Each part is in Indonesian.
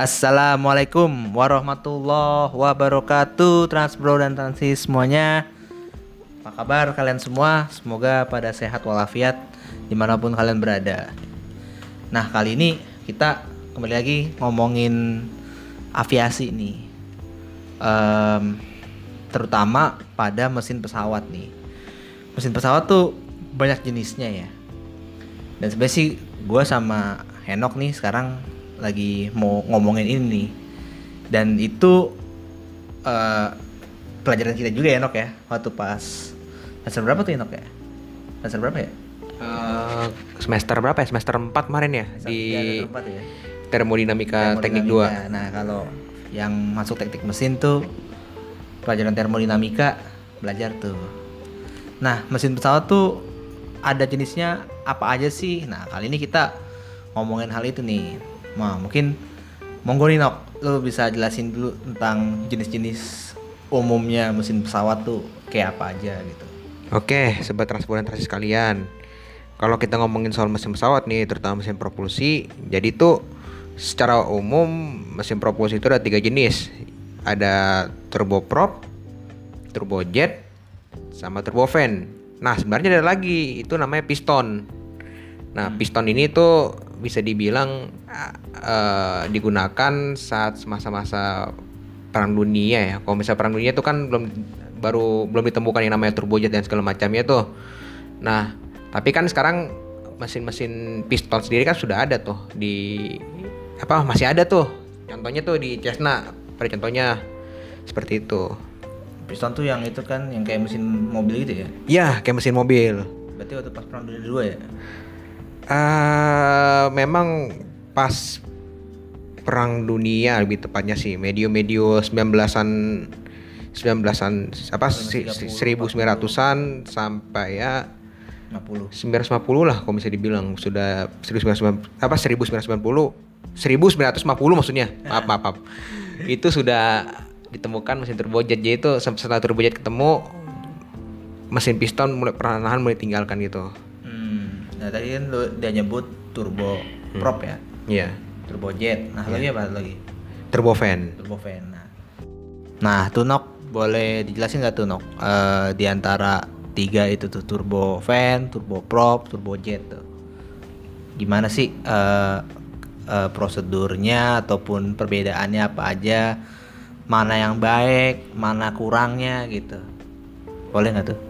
Assalamualaikum warahmatullahi wabarakatuh Transbro dan Transis semuanya. Apa kabar kalian semua? Semoga pada sehat walafiat di mana pun kalian berada. Nah kali ini kita kembali lagi ngomongin aviasi nih. Em, Terutama pada mesin pesawat nih. Mesin pesawat tuh banyak jenisnya ya. Dan sebenarnya sih gue sama Henok nih sekarang lagi mau ngomongin ini. Nih dan itu eh, pelajaran kita juga ya Henok ya waktu pas semester berapa tuh Henok ya? Semester berapa ya? Eh, semester berapa ya? Semester 4 kemarin ya di semester empat ya. Termodinamika teknik Termodinamika. 2. nah kalau yang masuk teknik mesin tuh pelajaran termodinamika belajar tuh. Nah mesin pesawat tuh ada jenisnya apa aja sih? Nah kali ini kita ngomongin hal itu nih Nah, mungkin monggo nih Nok lu bisa jelasin dulu tentang jenis-jenis umumnya mesin pesawat tuh kayak apa aja gitu Oke, sobat transport dan transis kalian. Kalau kita ngomongin soal mesin pesawat nih, terutama mesin propulsi, jadi tuh secara umum mesin propulsi itu ada tiga jenis. Ada turboprop, turbojet, sama turbofan. Nah, sebenarnya ada lagi, itu namanya piston. Nah, piston ini tuh bisa dibilang eh, digunakan saat masa-masa perang dunia ya. Kalau misalnya perang dunia itu kan belum baru belum ditemukan yang namanya turbojet dan segala macamnya tuh. Nah, tapi kan sekarang mesin-mesin piston sendiri kan sudah ada tuh di apa masih ada tuh. Contohnya tuh di Cessna, pada contohnya seperti itu. piston tuh yang itu kan yang kayak mesin mobil gitu ya Ya, kayak mesin mobil. berarti waktu pas perang dunia kedua ya eh memang pas perang dunia lebih tepatnya sih medio-medio 19-an 19-an apa si- si- 1900-an sampai ya 50 950 lah kalau bisa dibilang. Sudah 1990 apa 1990 1950 maksudnya. Maaf maaf, maaf. itu sudah ditemukan mesin turbojet. Jadi itu setelah turbojet ketemu mesin piston mulai perlahan mulai tinggalkan gitu. Nah tadi kan lu dia nyebut turbo prop ya, iya turbojet. Nah lagi apa lagi? turbofan Turbofan. Nah, nah tuh Nok boleh dijelasin nggak tuh Nok? Eh, di antara tiga itu tuh turbofan, turboprop, turbojet tuh. Gimana sih eh, eh, prosedurnya ataupun perbedaannya apa aja? Mana yang baik, mana kurangnya gitu? Boleh nggak tuh?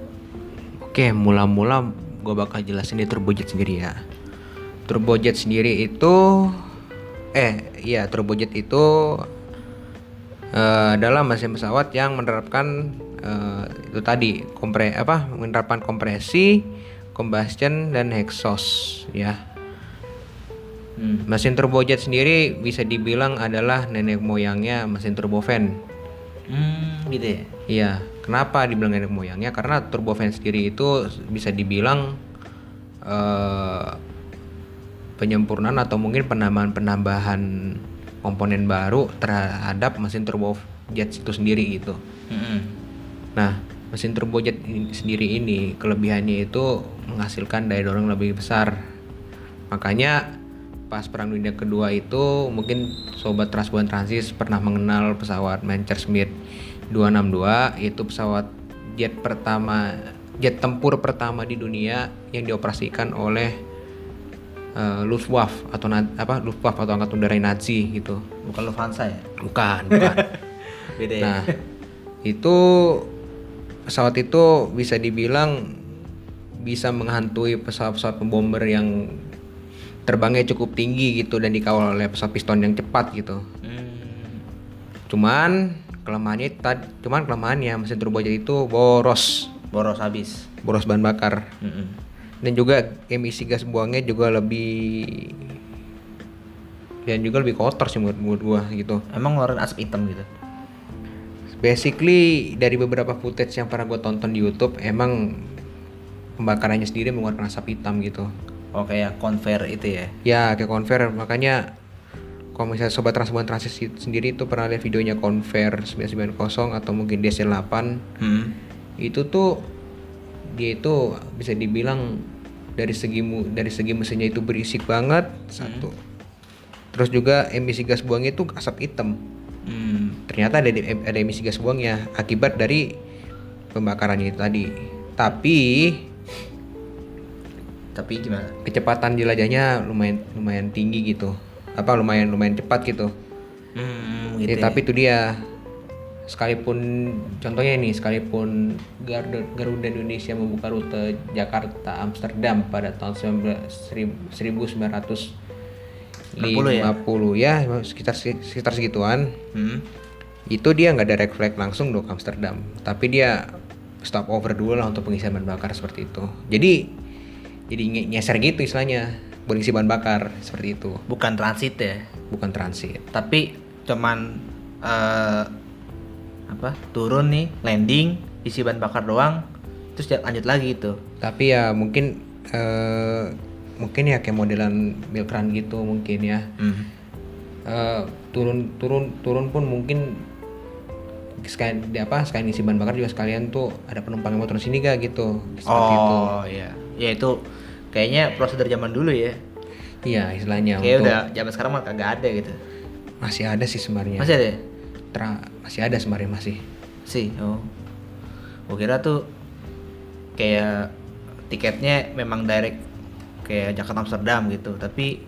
Oke, mula-mula gue bakal jelasin di turbojet sendiri ya. Turbojet sendiri itu, eh iya turbojet itu eh, adalah mesin pesawat yang menerapkan eh, itu tadi kompre apa menerapkan kompresi, combustion dan exhaust ya. Hmm. Mesin turbojet sendiri bisa dibilang adalah nenek moyangnya mesin turbofan. Hmm, gitu ya. Iya, kenapa dibilang nenek moyangnya? Karena turbofan sendiri itu bisa dibilang eh, penyempurnaan atau mungkin penambahan-penambahan komponen baru terhadap mesin turbojet itu sendiri gitu. Mm-mm. Nah, mesin turbojet ini- sendiri ini kelebihannya itu menghasilkan daya dorong lebih besar. Makanya pas Perang Dunia Kedua itu mungkin sobat Transbuan Transis pernah mengenal pesawat Messerschmitt 262 itu pesawat jet pertama jet tempur pertama di dunia yang dioperasikan oleh eh, Luftwaffe atau apa Luftwaffe atau angkatan udara Nazi gitu. Bukan Lufthansa ya? Bukan, bukan. Beda ya? Nah, itu pesawat itu bisa dibilang bisa menghantui pesawat-pesawat pembomber yang terbangnya cukup tinggi gitu dan dikawal oleh pesawat piston yang cepat gitu. Hmm. Cuman kelemahannya tadi, cuman kelemahannya mesin turbojet itu boros, Boros habis. boros bahan bakar. Mm-mm. Dan juga emisi gas buangnya juga lebih dan juga lebih kotor sih menurut, menurut gua gitu. Emang ngeluarin asap hitam gitu. Basically dari beberapa footage yang pernah gue tonton di YouTube emang pembakarannya sendiri mengeluarkan asap hitam gitu. Oh kayak conveyor itu ya. Ya kayak conveyor makanya kalau misalnya sobat transbuan transis sendiri itu pernah lihat videonya conveyor 990 atau mungkin DC8 Hmm. itu tuh dia itu bisa dibilang dari segi mu- dari segi mesinnya itu berisik banget satu Terus juga emisi gas buangnya itu asap hitam. Hmm. Ternyata ada ada emisi gas buangnya akibat dari pembakarannya itu tadi. Tapi Tapi gimana? kecepatan jelajahnya lumayan lumayan tinggi gitu. Apa lumayan lumayan cepat gitu. Hmm, Ya, gitu. ya. tapi itu dia sekalipun contohnya ini sekalipun Garuda, Garuda Indonesia membuka rute Jakarta Amsterdam pada tahun 19 1950 ya? ya sekitar sekitar segituan Hmm. itu dia nggak direct flight langsung dong ke Amsterdam tapi dia stop over dulu lah untuk pengisian bahan bakar seperti itu jadi jadi nyeser gitu istilahnya buat isi bahan bakar seperti itu Bukan transit ya. bukan transit Tapi cuman eh, apa? Turun nih, landing, isi bahan bakar doang, terus ya lanjut lagi gitu. tapi ya mungkin eh, mungkin ya kayak modelan milk run gitu mungkin ya Hmm. Eh, turun turun turun pun mungkin sekalian di apa sekalian isi bahan bakar juga sekalian tuh ada penumpang yang mau turun sini gak gitu seperti itu Oh iya. Ya itu kayaknya prosedur zaman dulu ya. iya istilahnya Kayak untuk- udah zaman sekarang mah kagak ada gitu. masih ada sih sebenarnya Masih ada ya? Tra- masih ada sebenarnya masih Sih, oh. Gua kira tuh kayak tiketnya memang direct kayak Jakarta Amsterdam gitu, tapi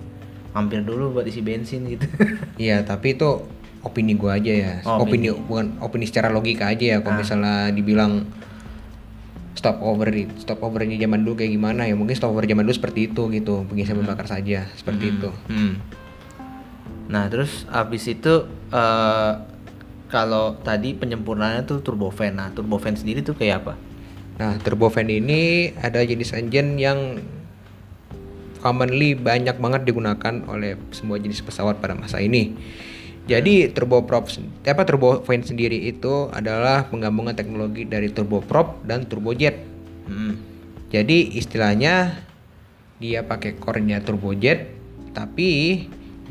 mampir dulu buat isi bensin gitu. iya tapi itu opini gua aja ya Oh, opini opini. bukan opini secara logika aja ya kalau Ah. misalnya dibilang stop over stop overnya zaman dulu kayak gimana ya mungkin stop over zaman dulu seperti itu gitu pengisian bahan bakar saja seperti itu Hmm. Nah, terus abis itu eh kalau tadi penyempurnaannya tuh turbofan. Nah, turbofan sendiri tuh kayak apa? Nah, turbofan ini ada jenis engine yang commonly banyak banget digunakan oleh semua jenis pesawat pada masa ini. Jadi turboprop apa turbofan sendiri itu adalah penggabungan teknologi dari turboprop dan turbojet. Hmm. Jadi istilahnya dia pakai core-nya turbojet tapi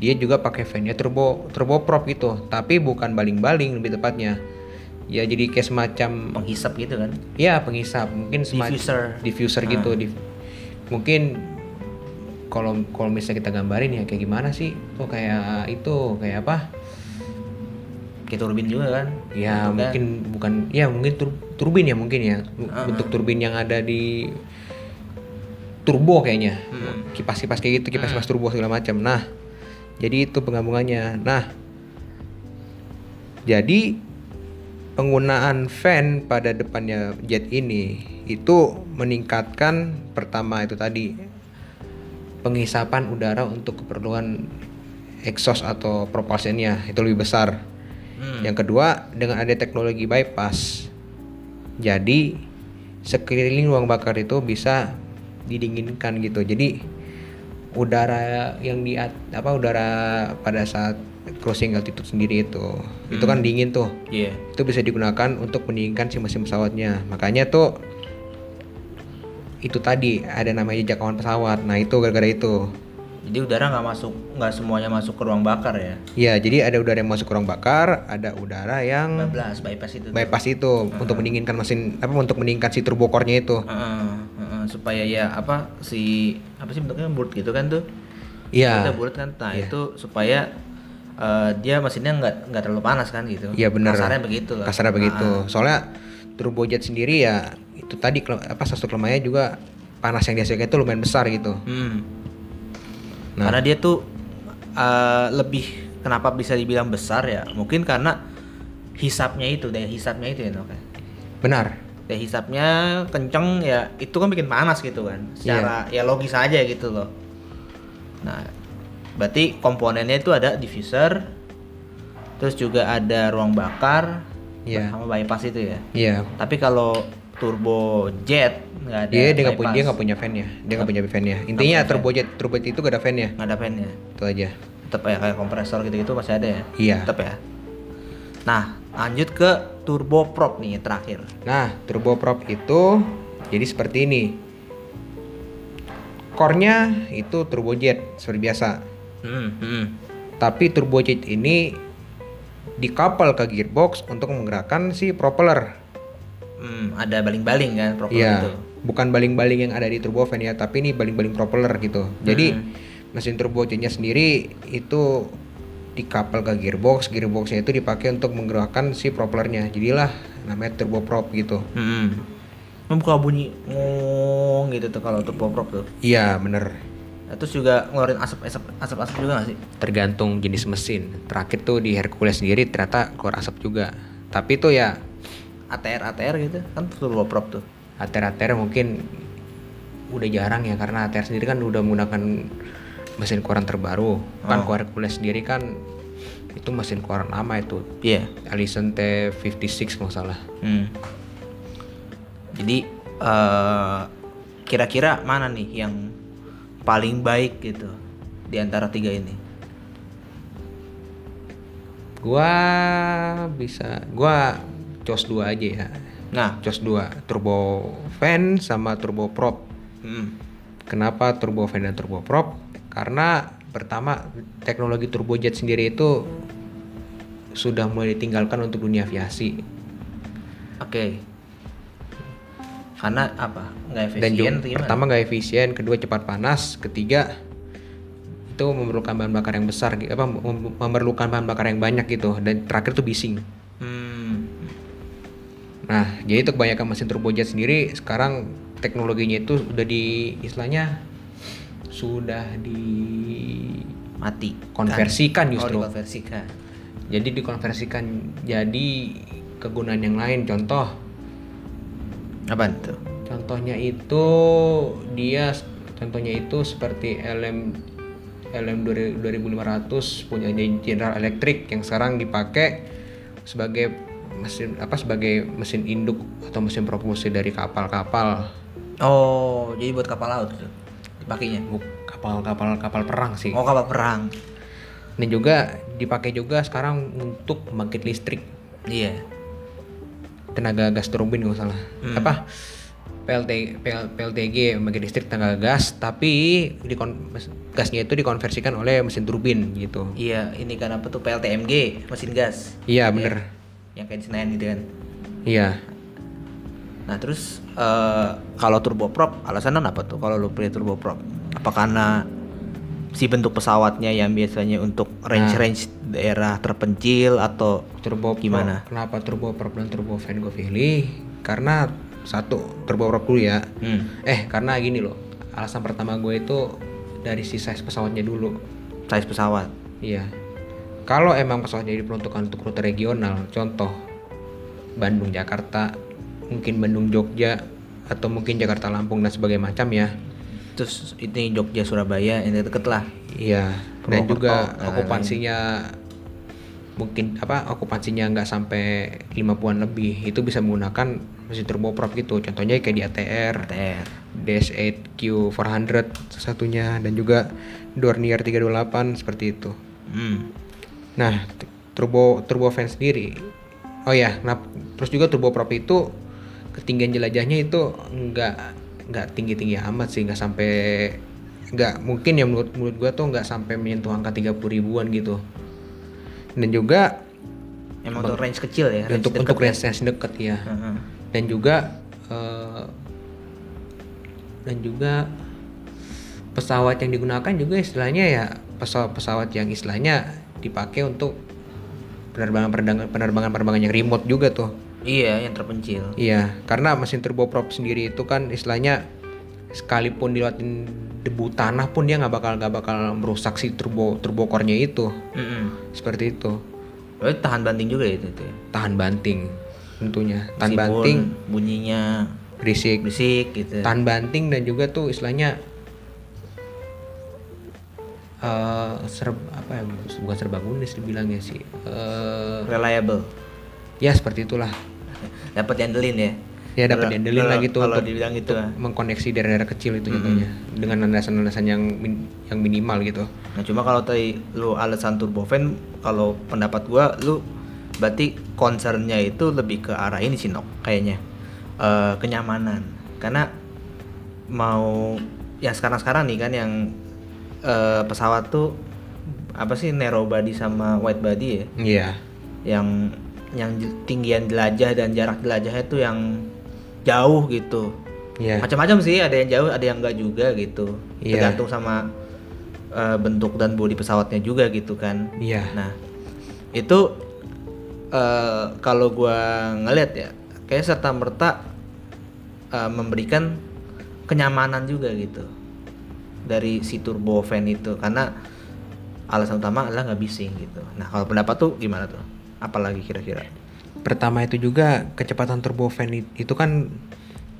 dia juga pakai fan-nya turbo turboprop gitu. Tapi bukan baling-baling lebih tepatnya. Ya jadi kayak semacam Penghisap gitu kan? Ya penghisap mungkin semacam Diffuser. diffuser gitu. Dif- mungkin kalau kalau misalnya kita gambarin ya kayak gimana sih? Tuh kayak itu kayak apa? Kayak turbin juga kan? Ya Bentuknya. mungkin bukan ya mungkin tur- turbin ya mungkin ya Ah, bentuk turbin yang ada di turbo kayaknya Hmm. kipas-kipas kayak gitu kipas-kipas turbo segala macam. Nah jadi itu penggabungannya. Nah jadi penggunaan fan pada depannya jet ini itu meningkatkan pertama itu tadi penghisapan udara untuk keperluan exhaust atau propulsionnya itu lebih besar. Hmm. Yang kedua dengan ada teknologi bypass, jadi sekeliling ruang bakar itu bisa didinginkan gitu. Jadi udara yang di apa udara pada saat cruising altitude sendiri itu itu kan dingin tuh Iya. itu bisa digunakan untuk mendinginkan si mesin pesawatnya makanya tuh itu tadi ada namanya jangkauan pesawat nah itu gara-gara itu Jadi udara nggak masuk, nggak semuanya masuk ke ruang bakar ya? ya jadi ada udara yang masuk ke ruang bakar ada udara yang 15 bypass itu. tuh. bypass itu untuk mendinginkan mesin apa untuk mendinginkan si turbo core-nya itu Heeh, heeh, supaya ya apa si apa sih bentuknya bulat gitu kan tuh? iya Bentuknya bulat kan. Nah, itu supaya eh, dia mesinnya nggak nggak terlalu panas kan gitu. Iya, benar. Kasarnya begitu lah. kasarnya begitu soalnya turbojet sendiri ya itu tadi apa satu kelemahannya juga panas yang dihasilkan itu lumayan besar gitu Hmm. Nah. Karena dia tuh eh, lebih kenapa bisa dibilang besar ya? Mungkin karena hisapnya itu, daya hisapnya itu ya, Nok, ya. benar Daya hisapnya kenceng ya, itu kan bikin panas gitu kan. Secara Iya. ya logis aja gitu loh. Nah, berarti komponennya itu ada diffuser, terus juga ada ruang bakar, Iya. sama bypass itu ya. iya Tapi kalau turbo jet nggak ada. dia dia nggak punya dia nggak punya fan ya dia nggak punya fan ya intinya punya fan. turbojet turbojet itu gak ada fan ya nggak ada fan-nya. itu aja tetap ya kayak kompresor gitu-gitu masih ada ya Iya. tetap ya nah lanjut ke turboprop nih terakhir Nah, turboprop itu jadi seperti ini. Core-nya itu turbojet seperti biasa. hmm, hmm. Tapi turbojet ini dikapal ke gearbox untuk menggerakkan si propeller. Hmm, ada baling-baling kan propeller Iya, itu bukan baling-baling yang ada di turbofan ya, tapi ini baling-baling propeller gitu. Jadi Hmm. mesin turbojetnya sendiri itu dikapel ke gearbox, gearboxnya itu dipakai untuk menggerakkan si propellernya. Jadilah namanya turboprop gitu. Hmm. Membuka bunyi ngong gitu tuh kalau turboprop tuh. Iya bener. Nah, terus juga ngeluarin asap asap asap asap juga gak sih? Tergantung jenis mesin. Terakhir tuh di Hercules sendiri ternyata keluar asap juga. Tapi tuh ya ATR ATR gitu kan turboprop tuh. ATR-ATR mungkin udah jarang ya karena ATR sendiri kan udah menggunakan mesin keluaran terbaru. Kan Oh. kalau Hercules sendiri kan itu mesin keluaran lama itu. Iya. Allison T56 kalau salah. Hmm. Jadi eh, kira-kira mana nih yang paling baik gitu di antara tiga ini? Gua bisa gua COS 2 aja ya. Nah, COS 2 turbo fan sama turbo prop. hmm. Kenapa turbo fan dan turbo prop? Karena pertama teknologi turbojet sendiri itu sudah mulai ditinggalkan untuk dunia aviasi oke. Karena apa? Nggak efisien dan juga pertama nggak efisien, kedua cepat panas, ketiga itu memerlukan bahan bakar yang besar, apa mem- memerlukan bahan bakar yang banyak gitu, dan terakhir tuh bising. Nah, jadi itu kebanyakan mesin turbojet sendiri sekarang teknologinya itu udah di istilahnya sudah Mati. dikonversikan Kan? justru. Oh, dikonversikan. Jadi dikonversikan jadi kegunaan yang lain. Contoh, Apa tuh? contohnya itu dia contohnya itu seperti LM LM 2500 punya General Electric yang sekarang dipakai sebagai mesin apa sebagai mesin induk atau mesin propulsi dari kapal-kapal Oh, jadi buat kapal laut tuh dipakainya. Kapal-kapal kapal perang sih. Oh, kapal perang. Dan juga dipakai juga sekarang untuk pembangkit listrik Iya. tenaga gas turbin nggak salah. Hmm. Apa? PLT, PL, PLTG pembangkit listrik tenaga gas tapi dikon, gasnya itu dikonversikan oleh mesin turbin gitu. Iya, ini kan apa tuh PLTMG, mesin gas. Iya bener. Yang kayak di Senayan gitu kan. Iya. Nah, terus eh, kalau turboprop alasannya apa tuh kalau lu pilih turboprop? Apa karena si bentuk pesawatnya yang biasanya untuk range-range daerah terpencil atau Turbo Gimana? Kenapa turbo prop dan turbo fan gue pilih? Karena satu turbo prop dulu ya. hmm, Eh karena gini loh. Alasan pertama gue itu dari si size pesawatnya dulu. size pesawat? Iya. Kalau emang pesawatnya diperuntukkan untuk rute regional, contoh Bandung Jakarta, mungkin Bandung Jogja, atau mungkin Jakarta Lampung dan sebagainya macam ya. Terus ini Jogja Surabaya yang deket lah. Iya. Dan juga okupansinya mungkin apa okupansinya nggak sampai 50-an lebih itu bisa menggunakan mesin turboprop gitu contohnya kayak di ATR TR. DS8Q 400 satunya dan juga Dornier 328 seperti itu Hmm. Nah, t- turbo turbofan sendiri. Oh ya, nah, terus juga turboprop itu ketinggian jelajahnya itu nggak nggak tinggi tinggi amat sih, nggak sampai nggak mungkin ya menurut menurut gua tuh nggak sampai menyentuh angka 30 ribuan gitu. Dan juga Emang untuk range kecil ya? untuk deket untuk ya? range range deket ya. Heeh. Dan juga eh, dan juga pesawat yang digunakan juga istilahnya ya pesawat-pesawat yang istilahnya dipakai untuk penerbangan penerbangan penerbangan penerbangan yang remote juga tuh Iya, yang terpencil. iya karena mesin turboprop sendiri itu kan istilahnya sekalipun dilewatin debu tanah pun dia nggak bakal nggak bakal merusak si turbo turbo core-nya itu Mm-mm. seperti itu Berarti tahan banting juga itu tuh. ya? tahan banting tentunya tahan Meskipun banting bunyinya berisik berisik gitu. tahan banting dan juga tuh istilahnya eh serb apa ya bukan serbagunis dibilangnya sih eh Reliable. ya seperti itulah Dapat diandelin ya. ya dapat Kalau- diandelin lah kalau- gitu Kalau untuk, dibilang itu. untuk mengkoneksi daerah-daerah kecil itu contohnya dengan landasan-landasan yang min- yang minimal gitu Nah, cuma kalau tadi lu alasan turbofan kalau pendapat gua lu berarti concernnya itu lebih ke arah ini sih Nok kayaknya. Eh, kenyamanan. Karena mau yang sekarang-sekarang nih kan yang eh, pesawat tuh apa sih narrow body sama wide body ya? iya yang yang j- tinggian jelajah dan jarak jelajahnya tuh yang jauh gitu. iya Macam-macam sih, ada yang jauh, ada yang enggak juga gitu. Iya. Tergantung sama eh, bentuk dan bodi pesawatnya juga gitu kan. Iya. Nah, itu eh, kalau gua ngeliat ya, kayak serta merta eh, memberikan kenyamanan juga gitu dari si turbofan itu karena alasan utama adalah nggak bising gitu. Nah, kalau pendapat tuh gimana tuh? Apalagi kira-kira? Pertama itu juga kecepatan turbofan i- itu kan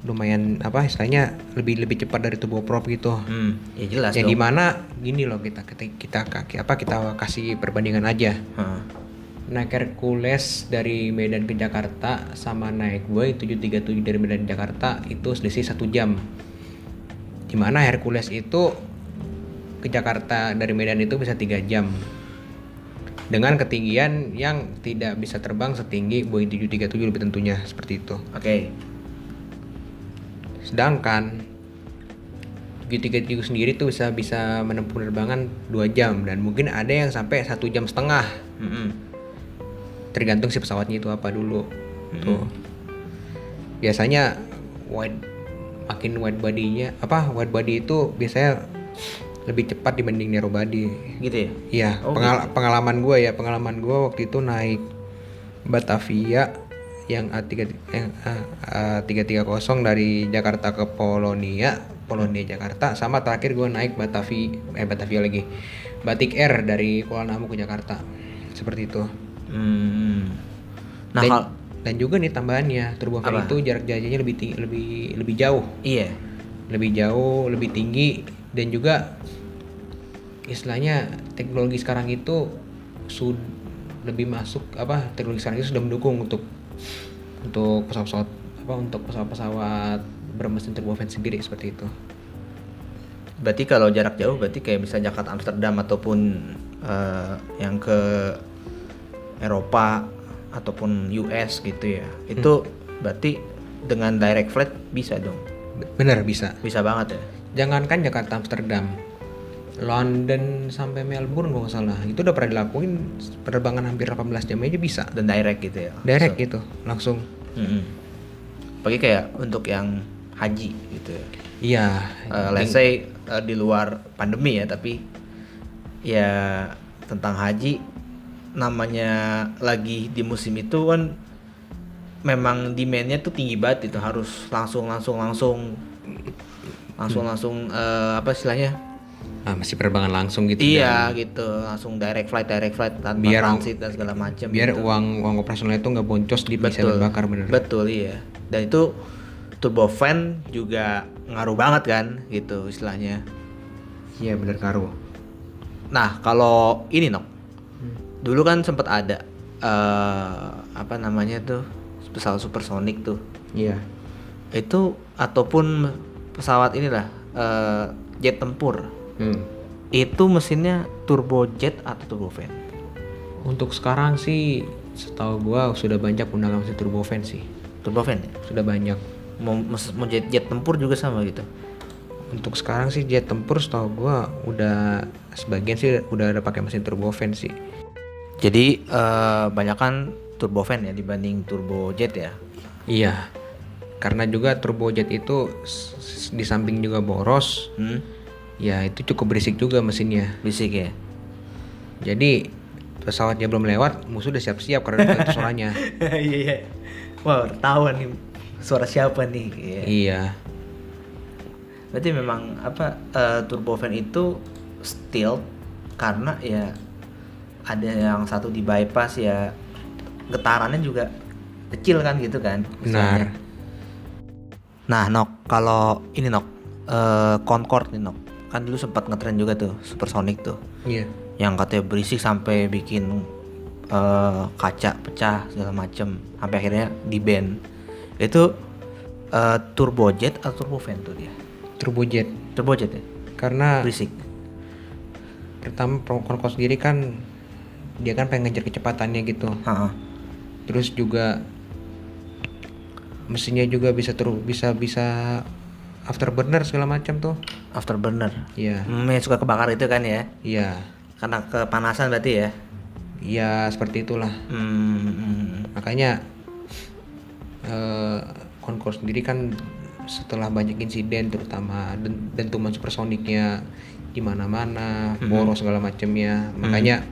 lumayan apa istilahnya lebih lebih cepat dari turboprop gitu. Hmm, ya jelas Yang di mana gini loh kita kita kita kaki apa kita kasih perbandingan aja. Heeh. Naik Hercules dari Medan ke Jakarta sama naik Boeing 737 dari Medan ke Jakarta itu selisih satu jam. Di mana Hercules itu ke Jakarta dari Medan itu bisa tiga jam dengan ketinggian yang tidak bisa terbang setinggi Boeing 737 lebih tentunya seperti itu. Oke. Sedangkan 737 sendiri tuh bisa bisa menempuh penerbangan 2 jam dan mungkin ada yang sampai satu jam setengah Mm-mm. tergantung si pesawatnya itu apa dulu tuh biasanya wide makin wide body-nya apa wide body itu biasanya lebih cepat dibanding narrow body Gitu ya? Iya, Oh, pengal- pengalaman gue ya, pengalaman gue waktu itu naik Batavia yang A3 yang A- A330 dari Jakarta ke Polonia, Polonia Jakarta, sama terakhir gue naik Batavia, eh Batavia lagi, Batik Air dari Kuala Namu ke Jakarta, seperti itu. Hmm. Nah, dan, dan juga nih tambahannya, turbofan Apa? itu jarak jajahnya lebih tinggi, lebih lebih jauh, iya. lebih jauh, lebih tinggi, dan juga istilahnya teknologi sekarang itu sud lebih masuk apa teknologi sekarang itu sudah mendukung untuk untuk pesawat-pesawat apa untuk pesawat-pesawat bermesin turbofan sendiri seperti itu. Berarti kalau jarak jauh berarti kayak misalnya Jakarta Amsterdam ataupun eh, yang ke Eropa ataupun US gitu ya. Itu berarti dengan direct flight bisa dong. Bener bisa. Bisa banget ya. Jangankan Jakarta Amsterdam, London sampai Melbourne kalau nggak salah itu udah pernah dilakuin penerbangan hampir 18 jam aja bisa. Dan direct gitu ya. Direct gitu, langsung. Mm-mm. Apalagi kayak untuk yang haji gitu ya. Iya. Eh, let's say eh, di luar pandemi ya tapi ya tentang haji namanya lagi di musim itu kan memang demandnya tuh tinggi banget itu harus langsung langsung langsung. Langsung langsung eh, apa istilahnya? Ah, masih penerbangan langsung gitu. iya gitu. Langsung direct flight direct flight tanpa Biar- transit dan segala macam biar gitu. uang uang operasional itu nggak boncos di bisa betul. bakar bener. Betul iya. Dan itu turbofan juga ngaruh banget kan gitu istilahnya. Iya bener karo Nah, kalau ini nok, dulu kan sempat ada eh apa namanya tuh pesawat supersonik tuh. iya Itu ataupun pesawat inilah eh, jet tempur. hmm. Itu mesinnya turbojet atau turbofan? untuk sekarang sih setahu gua sudah banyak menggunakan mesin turbofan sih Turbofan ya? sudah banyak Mau, mau jet, jet tempur juga sama gitu. untuk sekarang sih jet tempur setahu gua udah sebagian sih udah ada pakai mesin turbofan sih Jadi eh banyakan turbofan ya dibanding turbojet ya. iya karena juga turbojet itu di samping juga boros Hmm? ya itu cukup berisik juga mesinnya Bisik ya. jadi pesawatnya belum lewat musuh udah siap-siap karena itu suaranya Iya iya. Wah, ketahuan nih suara siapa nih. Iya. iya Berarti memang apa eh, turbofan itu stealth karena ya ada yang satu di bypass ya getarannya juga kecil kan gitu kan. istilahnya. benar Nah, Nok, kalau ini Nok eh, Concorde nih Nok. Kan dulu sempat ngetren juga tuh supersonic tuh. iya Yang katanya berisik sampai bikin eh, kaca pecah segala macem sampai akhirnya di ban. Itu eh, turbojet atau turbofan tuh dia? turbojet Turbojet ya? karena Berisik. pertama Concorde sendiri kan dia kan pengen ngejar kecepatannya gitu Ha-ha. terus juga mesinnya juga bisa terus bisa bisa afterburner segala macam tuh Afterburner. iya Hmm, yang suka kebakar itu kan ya? iya Karena kepanasan berarti ya? iya seperti itulah Hmm, hmm, makanya eh Concorde sendiri kan setelah banyak insiden terutama den- dentuman supersoniknya di mana-mana, Mhm. boros segala macamnya. Makanya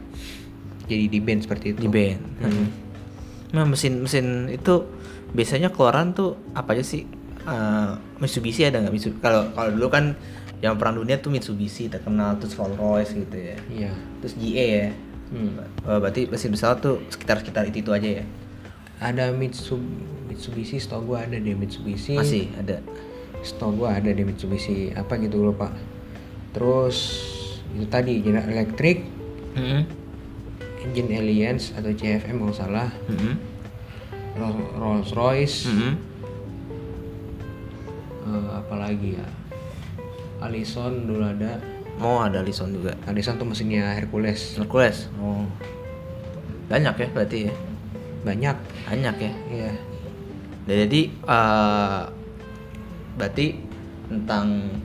jadi di band seperti itu. di band. Hmm. Nah mesin mesin itu biasanya keluaran tuh apa aja sih? Eh, Mitsubishi ada nggak Mitsubishi? Kalau kalau dulu kan yang perang dunia tuh Mitsubishi terkenal terus Rolls Royce gitu ya. Iya. Terus GE ya. Hmm. Eh, berarti mesin pesawat tuh sekitar sekitar itu itu aja ya. Ada Mitsu, Mitsubishi, setahu gua ada deh Mitsubishi. Masih ada. Setahu gua ada deh Mitsubishi apa gitu lupa. Terus itu tadi General Electric, Mm-mm. Engine Alliance atau CFM kalau salah, Mm-mm. Ro- Rolls Royce, Mm-mm. eh, apa lagi ya? Allison dulu ada. Oh ada Lison juga. Allison tuh mesinnya Hercules. Hercules. Oh. Banyak ya berarti ya. Banyak. Banyak ya. Iya. Dan jadi eh, berarti tentang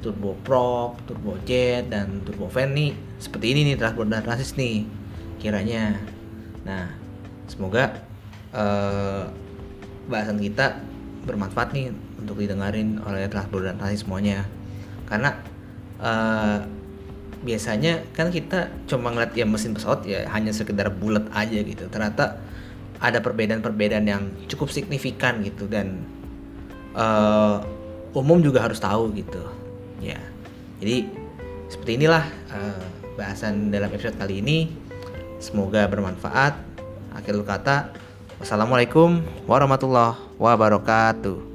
turboprop, turbojet dan turbofan nih seperti ini nih transport dan transit nih kiranya. Nah, semoga eh, bahasan kita bermanfaat nih untuk didengarin oleh transport dan transit semuanya. Karena eh, biasanya kan kita cuma ngeliat ya mesin pesawat ya hanya sekedar bulat aja gitu. Ternyata ada perbedaan-perbedaan yang cukup signifikan gitu dan eh, umum juga harus tahu gitu ya jadi seperti inilah eh, bahasan dalam episode kali ini semoga bermanfaat. Akhir kata wassalamualaikum warahmatullahi wabarakatuh